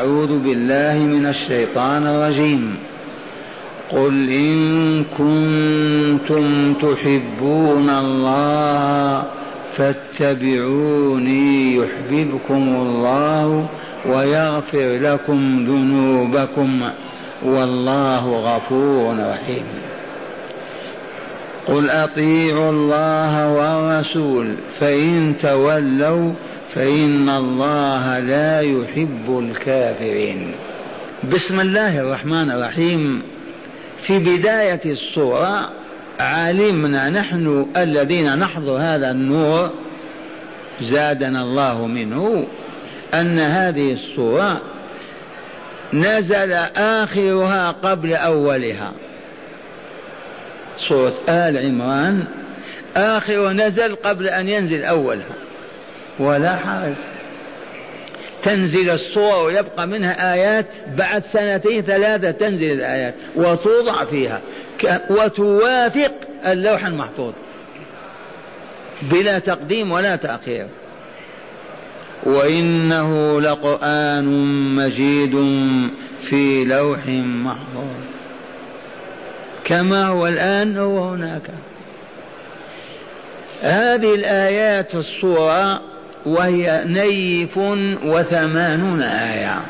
أعوذ بالله من الشيطان الرجيم. قل إن كنتم تحبون الله فاتبعوني يحببكم الله ويغفر لكم ذنوبكم. والله غفور رحيم. قل أطيعوا الله والرسول فإن تولوا فإن الله لا يحب الكافرين. بسم الله الرحمن الرحيم. في بداية السورة علمنا نحن الذين نحضر هذا النور زادنا الله منه أن هذه السورة نزل آخرها قبل أولها. سورة آل عمران آخر نزل قبل أن ينزل أولها. ولا حرج. تنزل الصور ويبقى منها آيات بعد سنتين ثلاثة تنزل الآيات وتوضع فيها. وتوافق اللوح المحفوظ. بلا تقديم ولا تأخير. وإنه لقرآن مجيد في لوح محفوظ. كما هو الآن هو هناك. هذه الآيات الصورة وهي نيف وثمانون آية.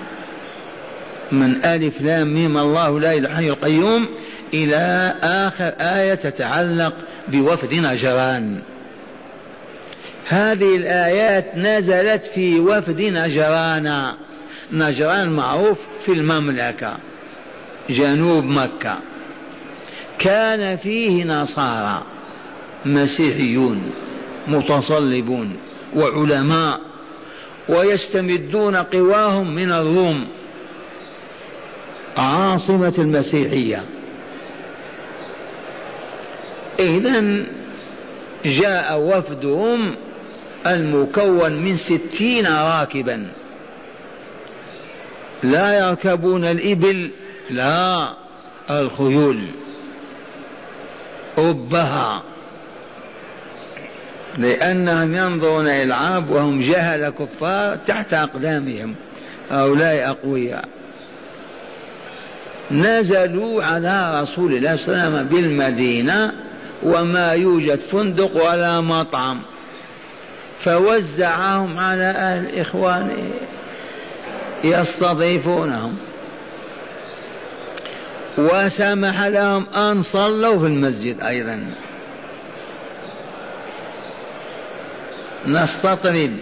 من ألف لام ميم الله لا إله إلا القيوم إلى آخر آية تتعلق بوفد نجران هذه الآيات نزلت في وفد نجران نجران معروف في المملكة جنوب مكة. كان فيه نصارى مسيحيون متصلبون. وعلماء ويستمدون قواهم من الروم. عاصمة المسيحية. إذا جاء وفدهم المكون من ستين راكبا. لا يركبون الإبل لا الخيول. أبها. لأنهم ينظرون إلى العرب وهم جهل كفار تحت أقدامهم. هؤلاء أقوياء. نزلوا على رسول الله صلى الله عليه وسلم بالمدينة وما يوجد فندق ولا مطعم. فوزعهم على أهل إخوانه يستضيفونهم. وسمح لهم أن صلوا في المسجد أيضا. نستطرد.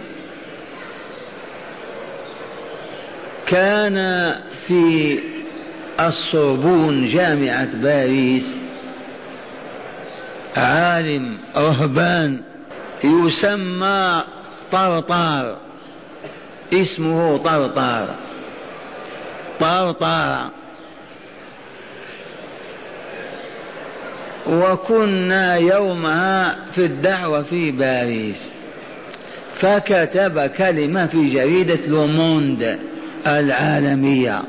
كان في الصربون جامعة باريس عالم رهبان يسمى طرطار. اسمه طرطار. طرطار. وكنا يومها في الدعوة في باريس. فكتب كلمة في جريدة لوموند العالمية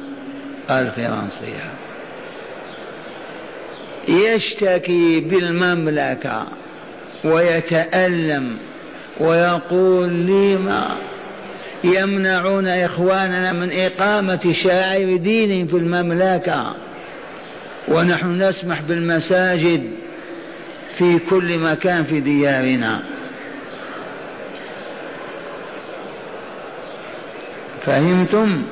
الفرنسية. يشتكي بالمملكة ويتألم ويقول لما يمنعون إخواننا من إقامة شاعر دين في المملكة. ونحن نسمح بالمساجد في كل مكان في ديارنا. فهمتم؟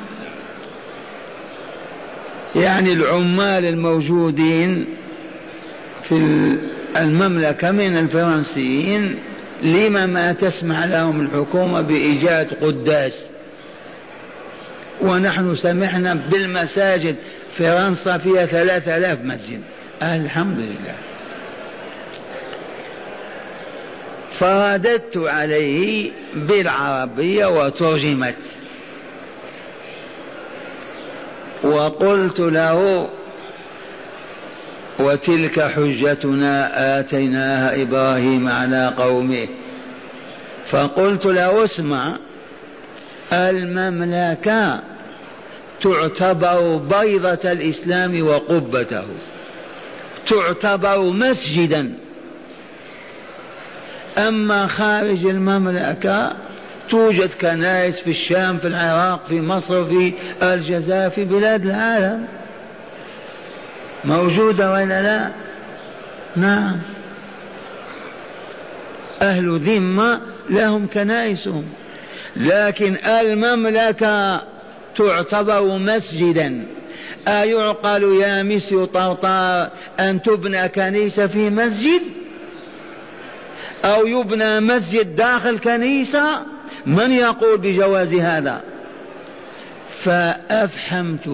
يعني العمال الموجودين في المملكة من الفرنسيين لما ما تسمح لهم الحكومة بإيجاد قداس. ونحن سمحنا بالمساجد. فرنسا فيها ثلاثة آلاف مسجد. الحمد لله. فرددت عليه بالعربية وترجمت. وقلت له وتلك حجتنا آتيناها إبراهيم على قومه. فقلت له اسمع المملكة تعتبر بيضة الإسلام وقبته. تعتبر مسجدا. أما خارج المملكة توجد كنائس في الشام في العراق في مصر في الجزائر في بلاد العالم. موجودة ولا لا؟ نعم. أهل ذمة لهم كنائسهم. لكن المملكة تعتبر مسجدا. أيعقل يا مصر طرطار أن تبنى كنيسة في مسجد؟ أو يبنى مسجد داخل كنيسة؟ من يقول بجواز هذا؟ فأفحمت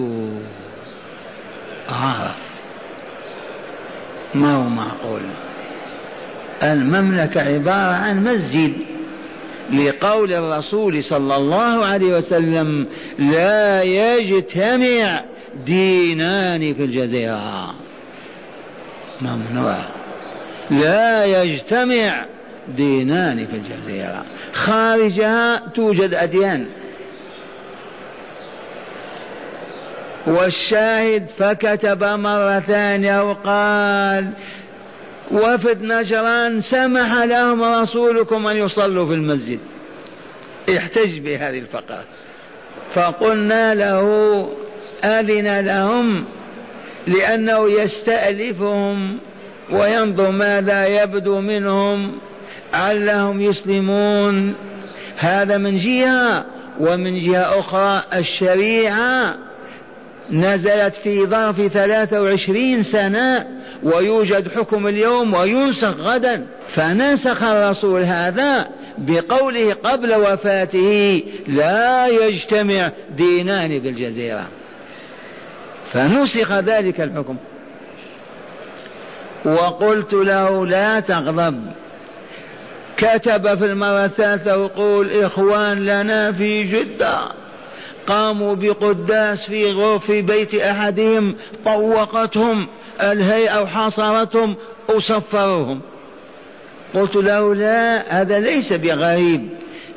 عرف. ما هو معقول؟ المملكة عبارة عن مسجد. لقول الرسول صلى الله عليه وسلم لا يجتمع دينان في الجزيرة. ممنوع. لا يجتمع دينان في الجزيرة. خارجها توجد أديان. والشاهد فكتب مرة ثانية وقال وفد نجران سمح لهم رسولكم أن يصلوا في المسجد. احتج بهذه الفقرة. فقلنا له أذن لهم لأنه يستألفهم وينظر ماذا يبدو منهم. علهم يسلمون. هذا من جهة ومن جهة أخرى الشريعة نزلت في ظرف ثلاثة وعشرين سنة ويوجد حكم اليوم وينسخ غدا. فنسخ الرسول هذا بقوله قبل وفاته لا يجتمع دينان في الجزيرة فنسخ ذلك الحكم. وقلت له لا تغضب كتب في المرة الثالثة ويقول إخوان لنا في جدة. قاموا بقداس في غرف بيت أحدهم طوقتهم الهيئة وحاصرتهم وصفروهم. قلت له لا هذا ليس بغريب.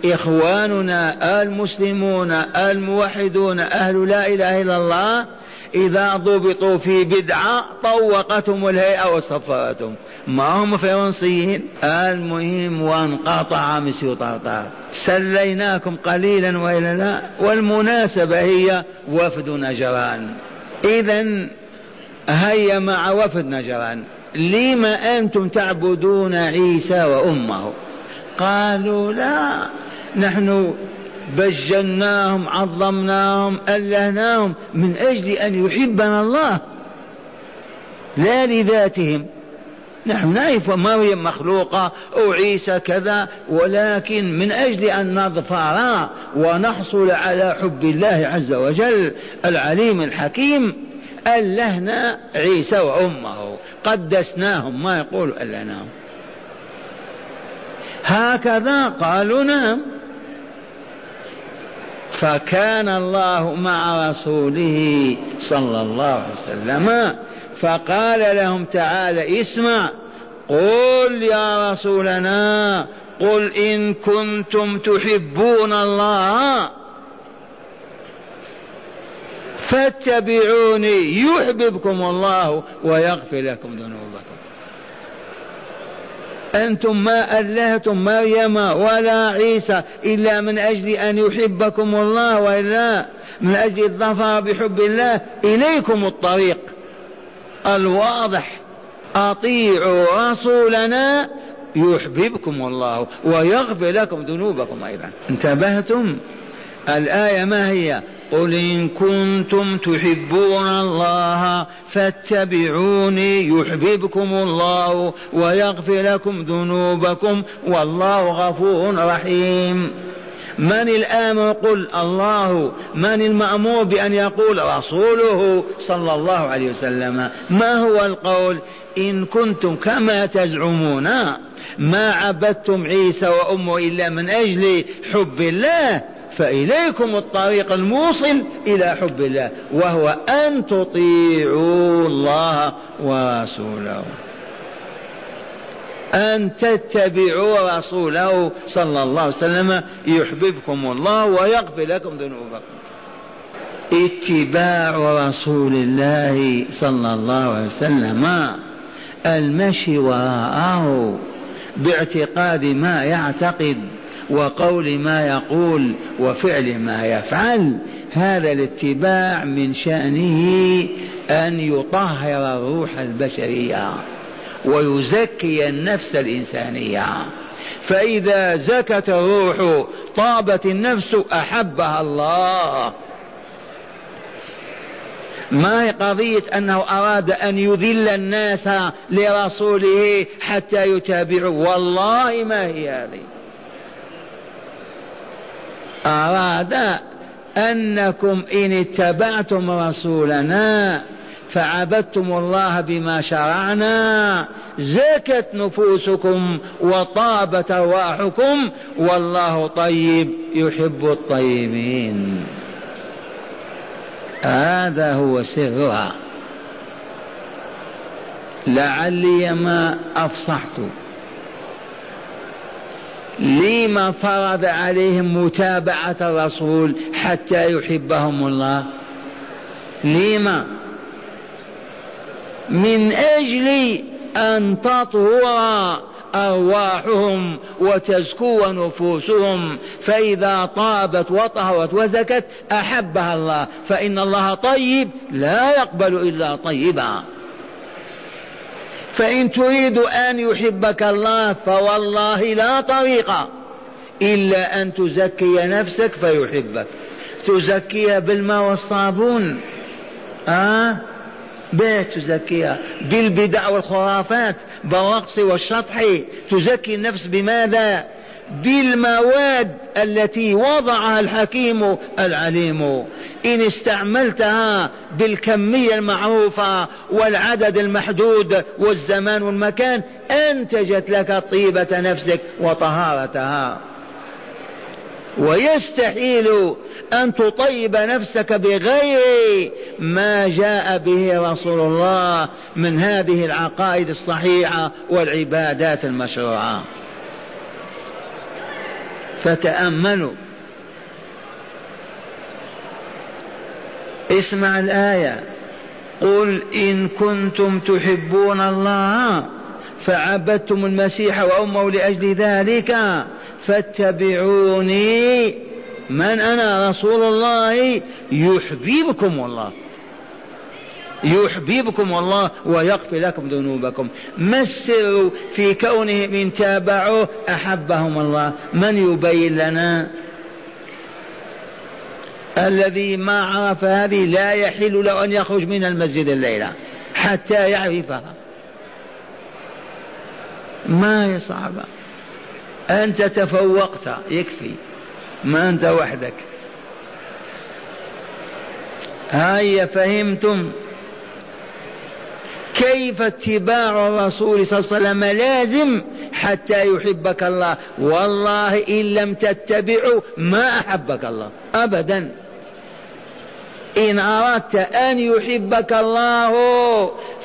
إخواننا المسلمون الموحدون أهل لا إله إلا الله إذا ضبطوا في بدعة طوقتهم الهيئة وصفرتهم ما هم فرنسيين؟ المهم وانقطع مسيو طرطار سليناكم قليلا وإلا لا. والمناسبة هي وفد نجران. إذا هيا مع وفد نجران. لم أنتم تعبدون عيسى وأمه؟ قالوا لا نحن بجلناهم عظمناهم ألهناهم من أجل أن يحبنا الله. لا لذاتهم. نحن نعرف مريم مخلوقة أو عيسى كذا ولكن من أجل أن نظفر ونحصل على حب الله عز وجل العليم الحكيم ألهنا عيسى وأمه. قدسناهم ما يقول ألهناهم. هكذا قالوا نعم. فكان الله مع رسوله صلى الله عليه وسلم. فقال لهم تعالى اسمع. قل يا رسولنا قل إن كنتم تحبون الله فاتبعوني يحببكم الله ويغفر لكم ذنوبكم. أنتم ما ألهتم مريم ولا عيسى إلا من أجل أن يحبكم الله وإلا من أجل الظفر بحب الله إليكم الطريق الواضح. أطيعوا رسولنا يحببكم الله ويغفر لكم ذنوبكم أيضا. انتبهتم؟ الآية ما هي؟ قل إن كنتم تحبون الله فاتبعوني يحببكم الله ويغفر لكم ذنوبكم والله غفور رحيم. من الآمر قل الله من المأمور بأن يقول رسوله صلى الله عليه وسلم؟ ما هو القول؟ إن كنتم كما تزعمون. ما عبدتم عيسى وأمه إلا من أجل حب الله. فإليكم الطريق الموصل إلى حب الله وهو أن تطيعوا الله ورسوله. أن تتبعوا رسوله صلى الله عليه وسلم يحببكم الله ويغفر لكم ذنوبكم. اتباع رسول الله صلى الله عليه وسلم المشي وراءه باعتقاد ما يعتقد. وقول ما يقول وفعل ما يفعل. هذا الاتباع من شأنه أن يطهر الروح البشرية ويزكي النفس الإنسانية. فإذا زكت الروح طابت النفس أحبها الله. ما هي قضية أنه أراد أن يذل الناس لرسوله حتى يتابعوا؟ والله ما هي هذه. أراد أنكم إن اتبعتم رسولنا فعبدتم الله بما شرعنا زكت نفوسكم وطابت أرواحكم والله طيب يحب الطيبين. هذا هو سرها. لعلي ما أفصحت. لما فرض عليهم متابعة الرسول حتى يحبهم الله؟ لما؟ من أجل أن تطهر أرواحهم وتزكو نفوسهم فإذا طابت وطهرت وزكت أحبها الله فإن الله طيب لا يقبل إلا طيبا. فإن تريد أن يحبك الله فوالله لا طريق إلا أن تزكي نفسك فيحبك. تزكيها بالماء والصابون. آه؟ بيت تزكيها بالبدع والخرافات بالرقص والشطح. تزكي النفس بماذا؟ بالمواد التي وضعها الحكيم العليم. إن استعملتها بالكمية المعروفة والعدد المحدود والزمان والمكان أنتجت لك طيبة نفسك وطهارتها. ويستحيل أن تطيب نفسك بغير ما جاء به رسول الله من هذه العقائد الصحيحة والعبادات المشروعة. فتأملوا. اسمع الآية. قل إن كنتم تحبون الله فعبدتم المسيح وأمه لأجل ذلك فاتبعوني. من أنا؟ رسول الله. يحببكم الله. يحببكم الله ويغفر لكم ذنوبكم. ما السر في كونهم إن تابعوا أحبهم الله. من يبين لنا؟ الذي ما عرف هذه لا يحل له أن يخرج من المسجد الليلة حتى يعرفها. ما هي صعبة أنت تفوقت. يكفي. ما أنت وحدك. هيا فهمتم. كيف اتباع الرسول صلى الله عليه وسلم لازم حتى يحبك الله؟ والله إن لم تتبعه ما أحبك الله أبدا. إن أردت أن يحبك الله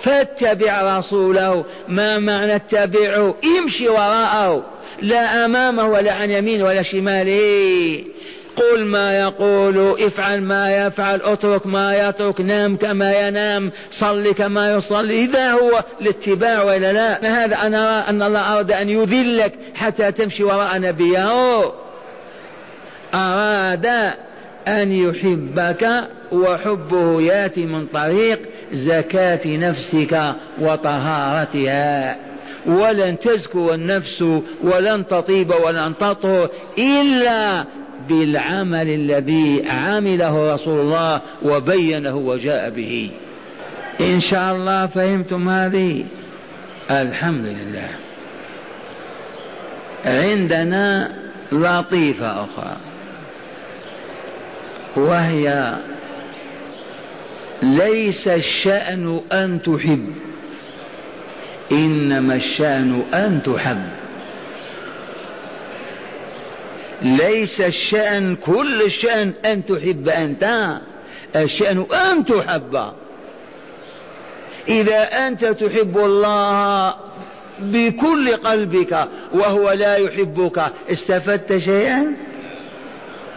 فاتبع رسوله. ما معنى اتبعه؟ امشي وراءه لا أمامه ولا عن يمين ولا شماله. قل ما يقول افعل ما يفعل اترك ما يترك نام كما ينام صل كما يصلي إذا هو الاتباع ولا لا؟ هذا أنا أرى أن الله أراد أن يذلك حتى تمشي وراء نبيه. أراد أن يحبك وحبه ياتي من طريق زكاة نفسك وطهارتها. ولن تزكو النفس ولن تطيب ولن تطهر إلا بالعمل الذي عمله رسول الله وبينه وجاء به. إن شاء الله فهمتم هذه. الحمد لله. عندنا لطيفة أخرى. وهي ليس الشأن أن تحب إنما الشأن أن تحب. ليس الشأن كل الشأن أن تحب أنت. الشأن أن تحب. إذا أنت تحب الله بكل قلبك وهو لا يحبك استفدت شيئا؟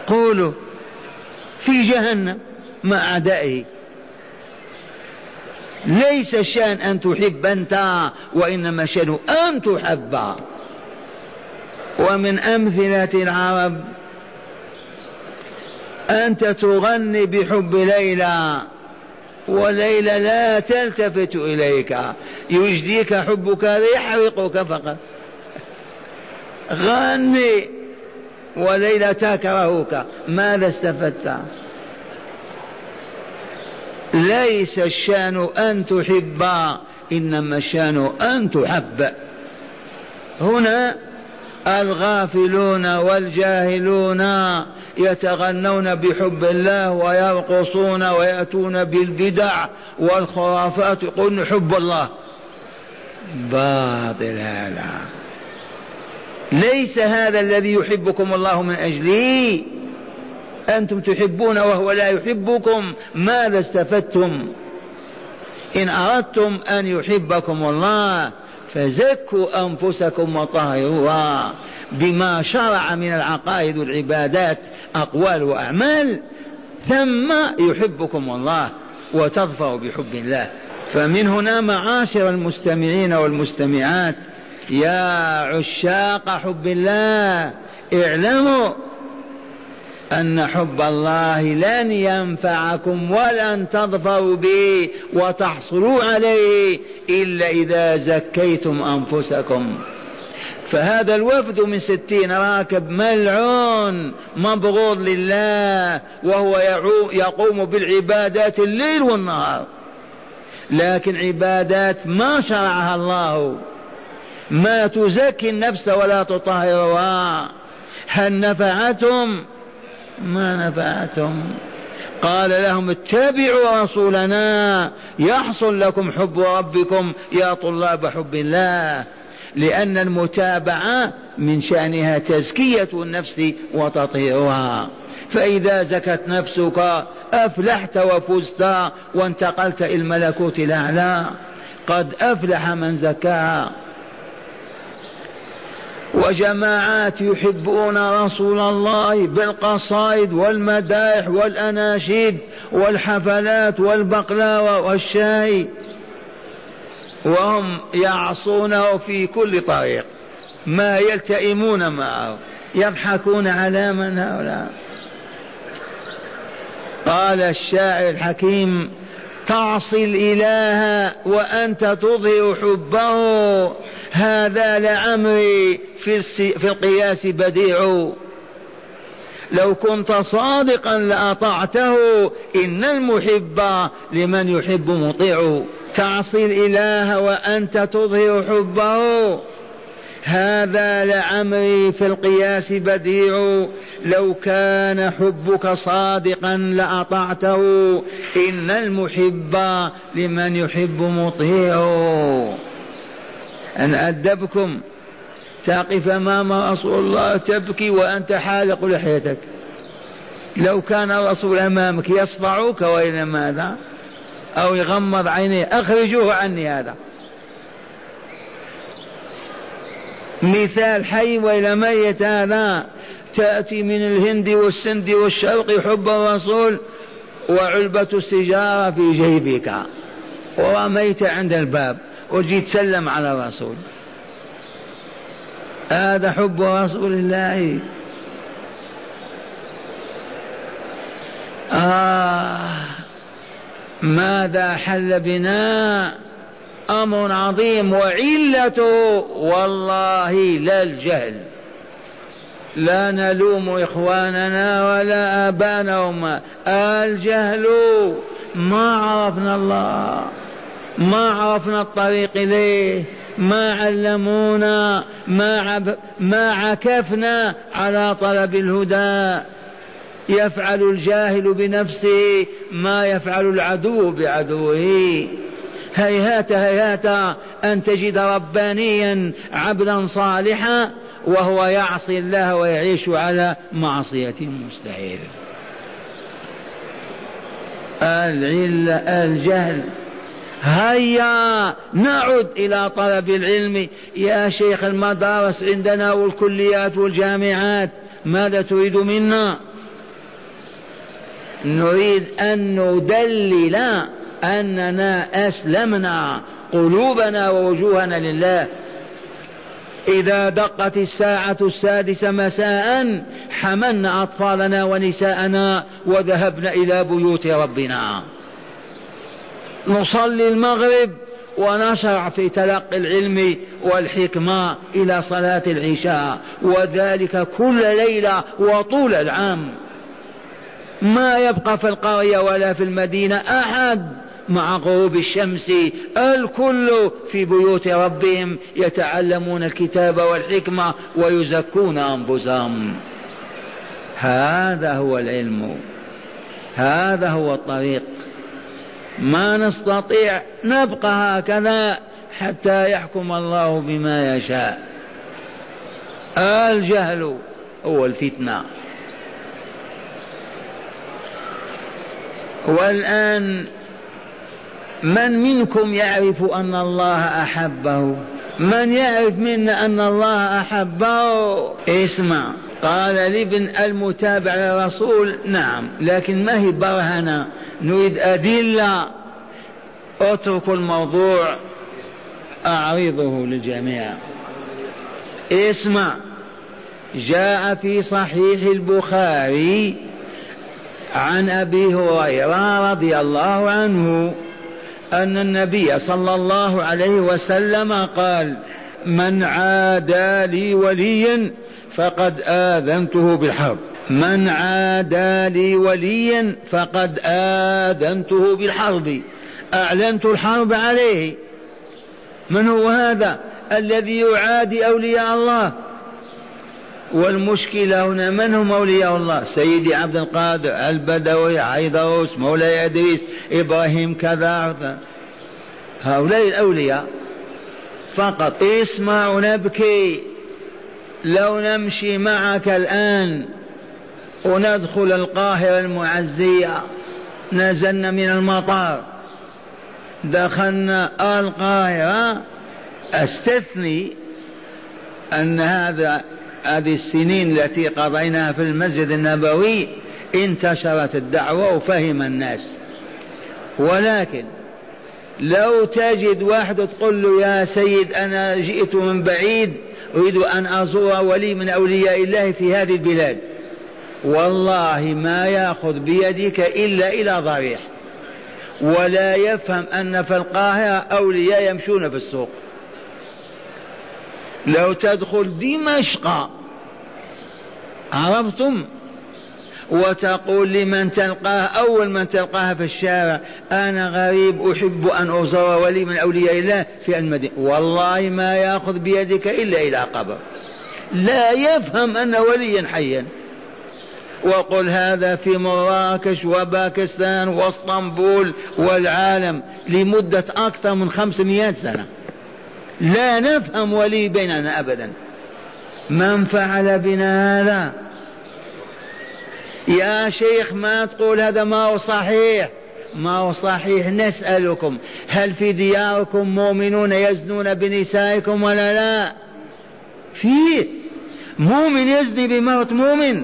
قولوا. في جهنم مع أعدائه. ليس الشأن أن تحب أنت وإنما الشأن أن تحب. ومن أمثلة العرب أنت تغني بحب ليلى وليلى لا تلتفت إليك. يجديك حبك ليحرقك فقط. غني وليلى تكرهك. ماذا استفدت؟ ليس الشأن أن تحب إنما الشأن أن تحب. هنا الغافلون والجاهلون يتغنون بحب الله ويرقصون ويأتون بالبدع والخرافات يقولون حب الله. باطل هذا. ليس هذا الذي يحبكم الله من أجله. أنتم تحبون وهو لا يحبكم. ماذا استفدتم؟ إن أردتم أن يحبكم الله فزكوا أنفسكم وطهروها بما شرع من العقائد والعبادات أقوال وأعمال ثم يحبكم الله وتظفر بحب الله. فمن هنا معاشر المستمعين والمستمعات يا عشاق حب الله اعلموا أن حب الله لن ينفعكم ولن تظفروا به وتحصلوا عليه إلا إذا زكيتم أنفسكم. فهذا الوفد من ستين راكب ملعون مبغوض لله وهو يقوم بالعبادات الليل والنهار. لكن عبادات ما شرعها الله. ما تزكي النفس ولا تطهرها. هل نفعتهم ما نفعتهم قال لهم اتبعوا رسولنا يحصل لكم حب ربكم يا طلاب حب الله لأن المتابعة من شأنها تزكية النفس وتطهيرها. فإذا زكت نفسك أفلحت وفزت وانتقلت إلى الملكوت الأعلى. قد أفلح من زكاها. وجماعات يحبون رسول الله بالقصائد والمدائح والأناشيد والحفلات والبقلاوة والشاي. وهم يعصونه في كل طريق. ما يلتئمون معه. يضحكون على من هؤلاء. قال الشاعر الحكيم تعصي الإله وأنت تظهر حبه هذا لعمري في, في القياس بديع. لو كنت صادقا لأطعته إن المحب لمن يحب مطيع. تعصي الإله وأنت تظهر حبه. هذا لعمري في القياس بديع. لو كان حبك صادقا لأطعته إن المحب لمن يحب مطيع. أن أدبكم تقف أمام رسول الله تبكي وأنت حالق لحيتك. لو كان الرسول أمامك يصفعك والى ماذا أو يغمض عينيه أخرجوه عني هذا. مثال حي وإلى ميت هذا تأتي من الهند والسند والشرق حب الرسول وعلبة السجارة في جيبك. ورميت عند الباب وجيت تسلم على الرسول. هذا حب رسول الله. آه. ماذا حل بنا؟ أمر عظيم وعلته والله لا الجهل. لا نلوم إخواننا ولا آبانا وما الجهل ما عرفنا الله ما عرفنا الطريق إليه ما علمونا ما, عب ما عكفنا على طلب الهدى. يفعل الجاهل بنفسه ما يفعل العدو بعدوه. هيهات هيهات أن تجد ربانيا عبدا صالحا وهو يعصي الله ويعيش على معصية مستحيل. العلة الجهل. هيا نعد إلى طلب العلم. يا شيخ المدارس عندنا والكليات والجامعات ماذا تريد منا؟ نريد أن ندلل أننا أسلمنا قلوبنا ووجوهنا لله. إذا دقت الساعة السادسة مساء حملنا أطفالنا ونساءنا وذهبنا إلى بيوت ربنا. نصلي المغرب ونشرع في تلقي العلم والحكمة إلى صلاة العشاء. وذلك كل ليلة وطول العام ما يبقى في القرية ولا في المدينة أحد. مع غروب الشمس الكل في بيوت ربهم يتعلمون الكتاب والحكمة ويزكون أنفسهم. هذا هو العلم. هذا هو الطريق. ما نستطيع نبقى هكذا حتى يحكم الله بما يشاء. الجهل هو الفتنة. والآن من منكم يعرف أن الله أحبه؟ من يعرف منا أن الله أحبه؟ اسمع قال لابن المتابع للرسول نعم لكن ما هي برهنة؟ نريد أدلة. اتركوا الموضوع. أعرضه للجميع. اسمع جاء في صحيح البخاري عن أبي هريرة رضي الله عنه أن النبي صلى الله عليه وسلم قال من عادى لي وليا فقد آذنته بالحرب. من عادى لي وليا فقد آذنته بالحرب. أعلنت الحرب عليه. من هو هذا؟ الذي يعادي أولياء الله. والمشكلة هنا من هم أولياء الله؟ سيدي عبد القادر البدوي عيدروس مولاي إدريس إبراهيم كذا. هؤلاء الأولياء فقط. اسمع نبكي لو نمشي معك الآن وندخل القاهرة المعزية نزلنا من المطار. دخلنا القاهرة أستثني أن هذا هذه السنين التي قضيناها في المسجد النبوي انتشرت الدعوة وفهم الناس. ولكن لو تجد واحد تقول له يا سيد أنا جئت من بعيد أريد أن أزور ولي من أولياء الله في هذه البلاد. والله ما يأخذ بيدك إلا إلى ضريح. ولا يفهم أن في القاهرة أولياء يمشون في السوق. لو تدخل دمشق عرفتم؟ وتقول لمن تلقاه أول من تلقاه في الشارع أنا غريب أحب أن أزور ولي من أولياء الله في المدينة. والله ما يأخذ بيدك إلا إلى قبر. لا يفهم أن وليا حيا. وقل هذا في مراكش وباكستان واسطنبول والعالم لمدة أكثر من خمسمائة سنة. لا نفهم ولي بيننا أبدا. من فعل بنا هذا؟ يا شيخ ما تقول هذا ما هو صحيح. ما هو صحيح نسألكم هل في دياركم مؤمنون يزنون بنسائكم ولا لا؟ في. مؤمن يزني بمرة مؤمن.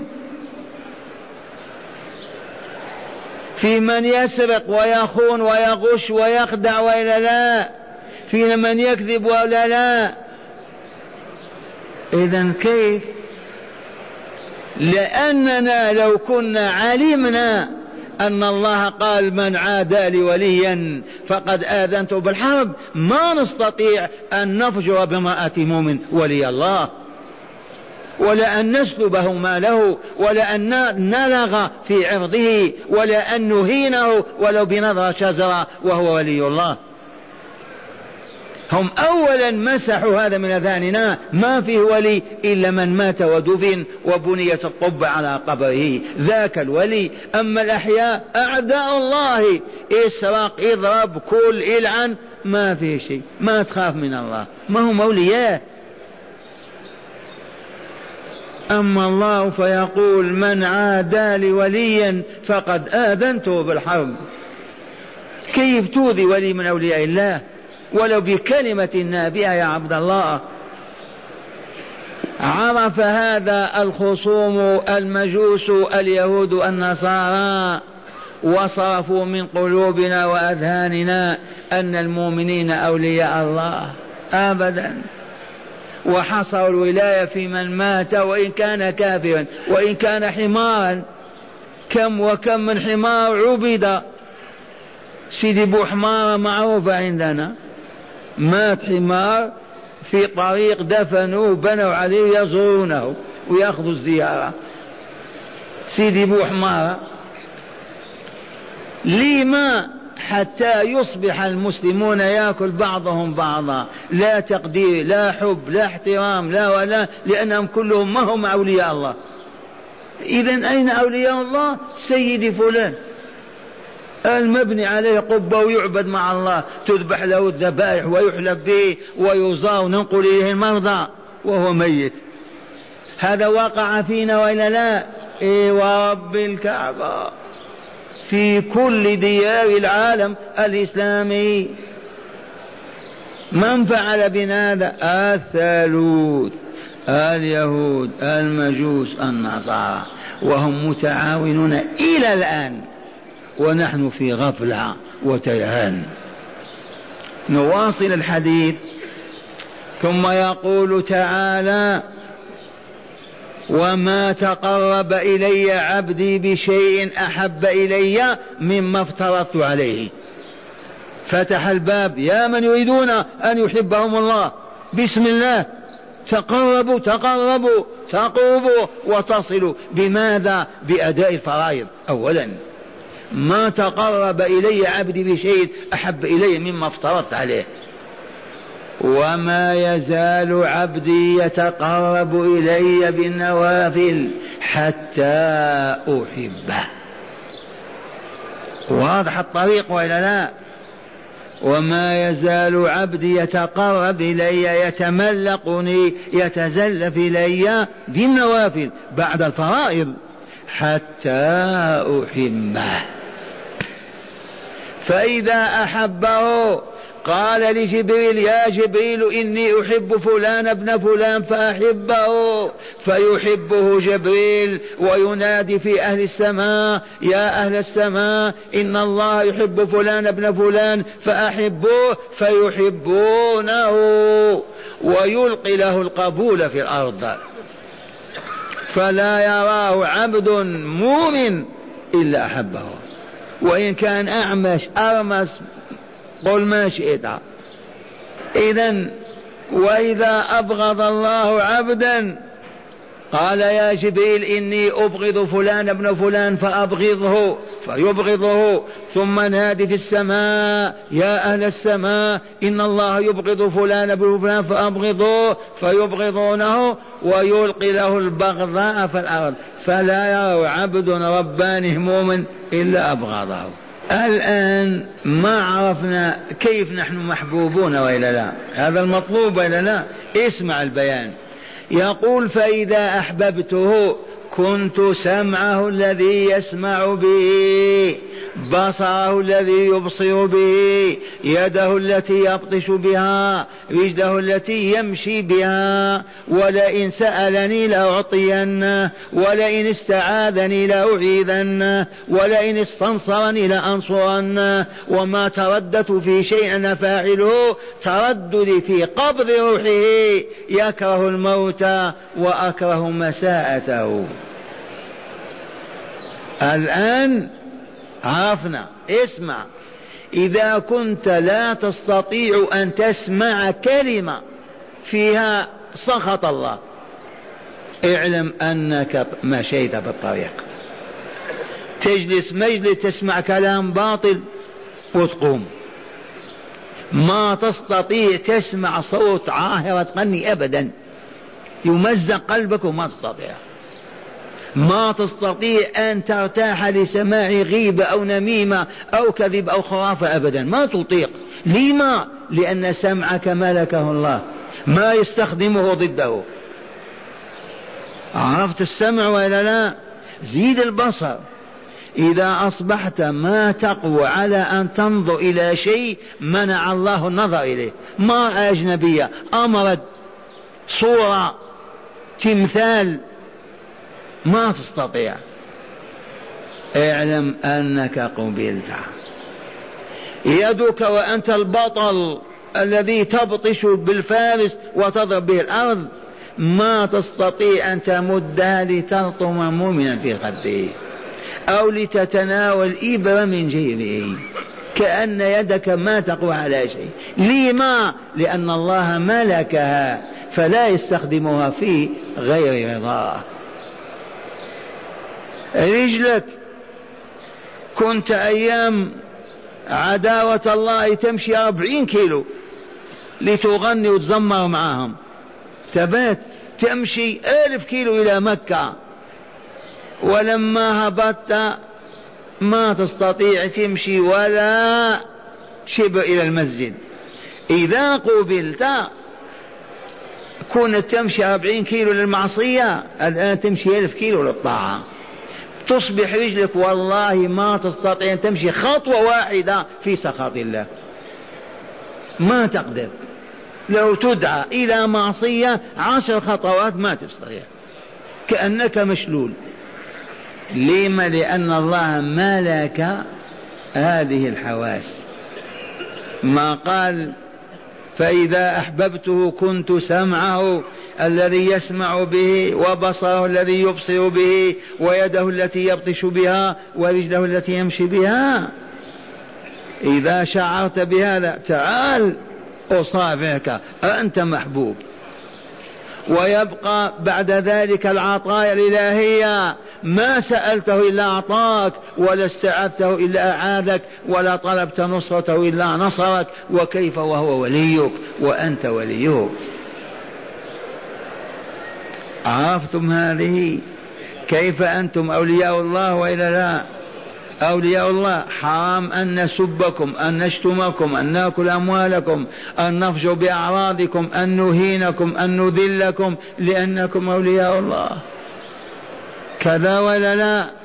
في من يسرق ويخون ويغش ويخدع وإلا لا؟ في من يكذب ولا لا؟ إذا كيف؟ لأننا لو كنا علمنا أن الله قال من عادى لي وليا فقد آذنته بالحرب ما نستطيع أن نفجر بامرأة مؤمن ولي الله. ولا أن نسلبه ماله ولا أن نلغ في عرضه ولا أن نهينه ولو بنظرة شزرة وهو ولي الله. هم أولا مسحوا هذا من أذهاننا ما فيه ولي إلا من مات ودفن وبنيت القبة على قبره. ذاك الولي. أما الأحياء أعداء الله. اسرق إضرب كل إلعن. ما في شيء. ما تخاف من الله. ما هم أولياء. أما الله فيقول من عادى لي وليا فقد آذنته بالحرب. كيف توذي ولي من أولياء الله؟ ولو بكلمة نابئة يا عبد الله. عرف هذا الخصوم المجوس اليهود النصارى وصرفوا من قلوبنا وأذهاننا أن المؤمنين أولياء الله ابدا. وحصروا الولاية في من مات وإن كان كافرا وإن كان حمارا. كم وكم من حمار عبد. سيدي بو حمارة معروفة عندنا. مات حمار في طريق دفنوه بنوا عليه يزورونه ويأخذوا الزيارة. سيدي بو حمارة لما حتى يصبح المسلمون ياكل بعضهم بعضا؟ لا تقدير لا حب لا احترام لا ولا لأنهم كلهم ما هم أولياء الله. اذا أين أولياء الله؟ سيدي فلان. المبني عليه قبة ويعبد مع الله. تذبح له الذبائح ويحلب به ويزار وننقل إليه المرضى وهو ميت. هذا وقع فينا وإلا لا؟ إيه ورب الكعبة. في كل ديار العالم الإسلامي. من فعل بنا هذا؟ الثالوث اليهود المجوس النصارى. وهم متعاونون إلى الآن. ونحن في غفلة وتيهان. نواصل الحديث. ثم يقول تعالى وما تقرب إلي عبدي بشيء أحب إلي مما افترضت عليه. فتح الباب يا من يريدون أن يحبهم الله. بسم الله. تقربوا تقربوا تقربوا وتصلوا. بماذا؟ بأداء الفرائض. اولا ما تقرب إلي عبدي بشيء أحب الي مما افترضت عليه. وما يزال عبدي يتقرب إلي بالنوافل حتى أحبه. واضح الطريق وإلا لا؟ وما يزال عبدي يتقرب إلي يتملقني يتزلف إلي بالنوافل بعد الفرائض حتى أحبه. فإذا أحبه قال لجبريل يا جبريل إني أحب فلان ابن فلان فأحبه. فيحبه جبريل وينادي في أهل السماء يا أهل السماء إن الله يحب فلان ابن فلان فأحبوه فيحبونه. ويلقي له القبول في الأرض. فلا يراه عبد مؤمن إلا أحبه. وإن كان أعمش أرمس قل ما شئت إذا وإذا أبغض الله عبدا قال يا جبريل إني أبغض فلان ابن فلان فأبغضه فيبغضه ثم نادي في السماء يا أهل السماء إن الله يبغض فلان ابن فلان فأبغضوه فيبغضونه ويلقي له البغضاء في الأرض. فلا يرى عبد ربانه مؤمن إلا أبغضه. الآن ما عرفنا كيف نحن محبوبون وإلا لا. هذا المطلوب وإلا لا؟ اسمع البيان. يقول فإذا أحببته كنت سمعه الذي يسمع به بصره الذي يبصر به يده التي يبطش بها رجله التي يمشي بها ولئن سألني لأعطينه ولئن استعاذني لأعيذنه ولئن استنصرني لأنصرنه. وما ترددت في شيء أنا فاعله ترددي في قبض روحه يكره الموت وأكره مساءته. الآن عرفنا. اسمع. إذا كنت لا تستطيع أن تسمع كلمة فيها سخط الله. اعلم أنك مشيت بالطريق. تجلس مجلس تسمع كلام باطل وتقوم. ما تستطيع تسمع صوت عاهرة تغني أبدا. يمزق قلبك وما تستطيع. ما تستطيع أن ترتاح لسماع غيبة أو نميمة أو كذب أو خرافة أبدا. ما تطيق. لما؟ لأن سمعك ملكه الله. ما يستخدمه ضده. عرفت السمع ولا لا؟ زيد البصر. إذا أصبحت ما تقوى على أن تنظر إلى شيء منع الله النظر إليه. ما أجنبية. أمرد صورة تمثال ما تستطيع. اعلم أنك قبلت. يدك وأنت البطل الذي تبطش بالفارس وتضرب به الأرض. ما تستطيع أن تمدها لتلطم مؤمنا في خده أو لتتناول إبرة من جيبه. كأن يدك ما تقوى على شيء. لما؟ لأن الله ملكها فلا يستخدمها في غير رضاه. رجلك. كنت أيام عداوة الله تمشي أربعين كيلو لتغني وتزمر معهم تبات تمشي ألف كيلو إلى مكة. ولما هبطت ما تستطيع تمشي ولا شبر إلى المسجد. إذا قبلت كنت تمشي أربعين كيلو للمعصية الآن تمشي ألف كيلو للطاعة. تصبح رجلك والله ما تستطيع أن تمشي خطوة واحدة في سخط الله. ما تقدر. لو تدعى إلى معصية عشر خطوات ما تستطيع. كأنك مشلول. لما؟ لأن الله ملك هذه الحواس. ما قال فإذا أحببته كنت سمعه. الذي يسمع به وبصره الذي يبصر به ويده التي يبطش بها ورجله التي يمشي بها. إذا شعرت بهذا تعال أصافحك أنت محبوب. ويبقى بعد ذلك العطايا الإلهية. ما سألته إلا أعطاك ولا استعذته إلا أعاذك ولا طلبت نصرته إلا نصرك. وكيف وهو وليك وأنت وليه عرفتم هذه؟ كيف أنتم أولياء الله وإلا لا؟ أولياء الله حرام أن نسبكم أن نشتمكم أن نأكل أموالكم أن نفجر بأعراضكم أن نهينكم أن نذلكم لأنكم أولياء الله. كذا ولا لا؟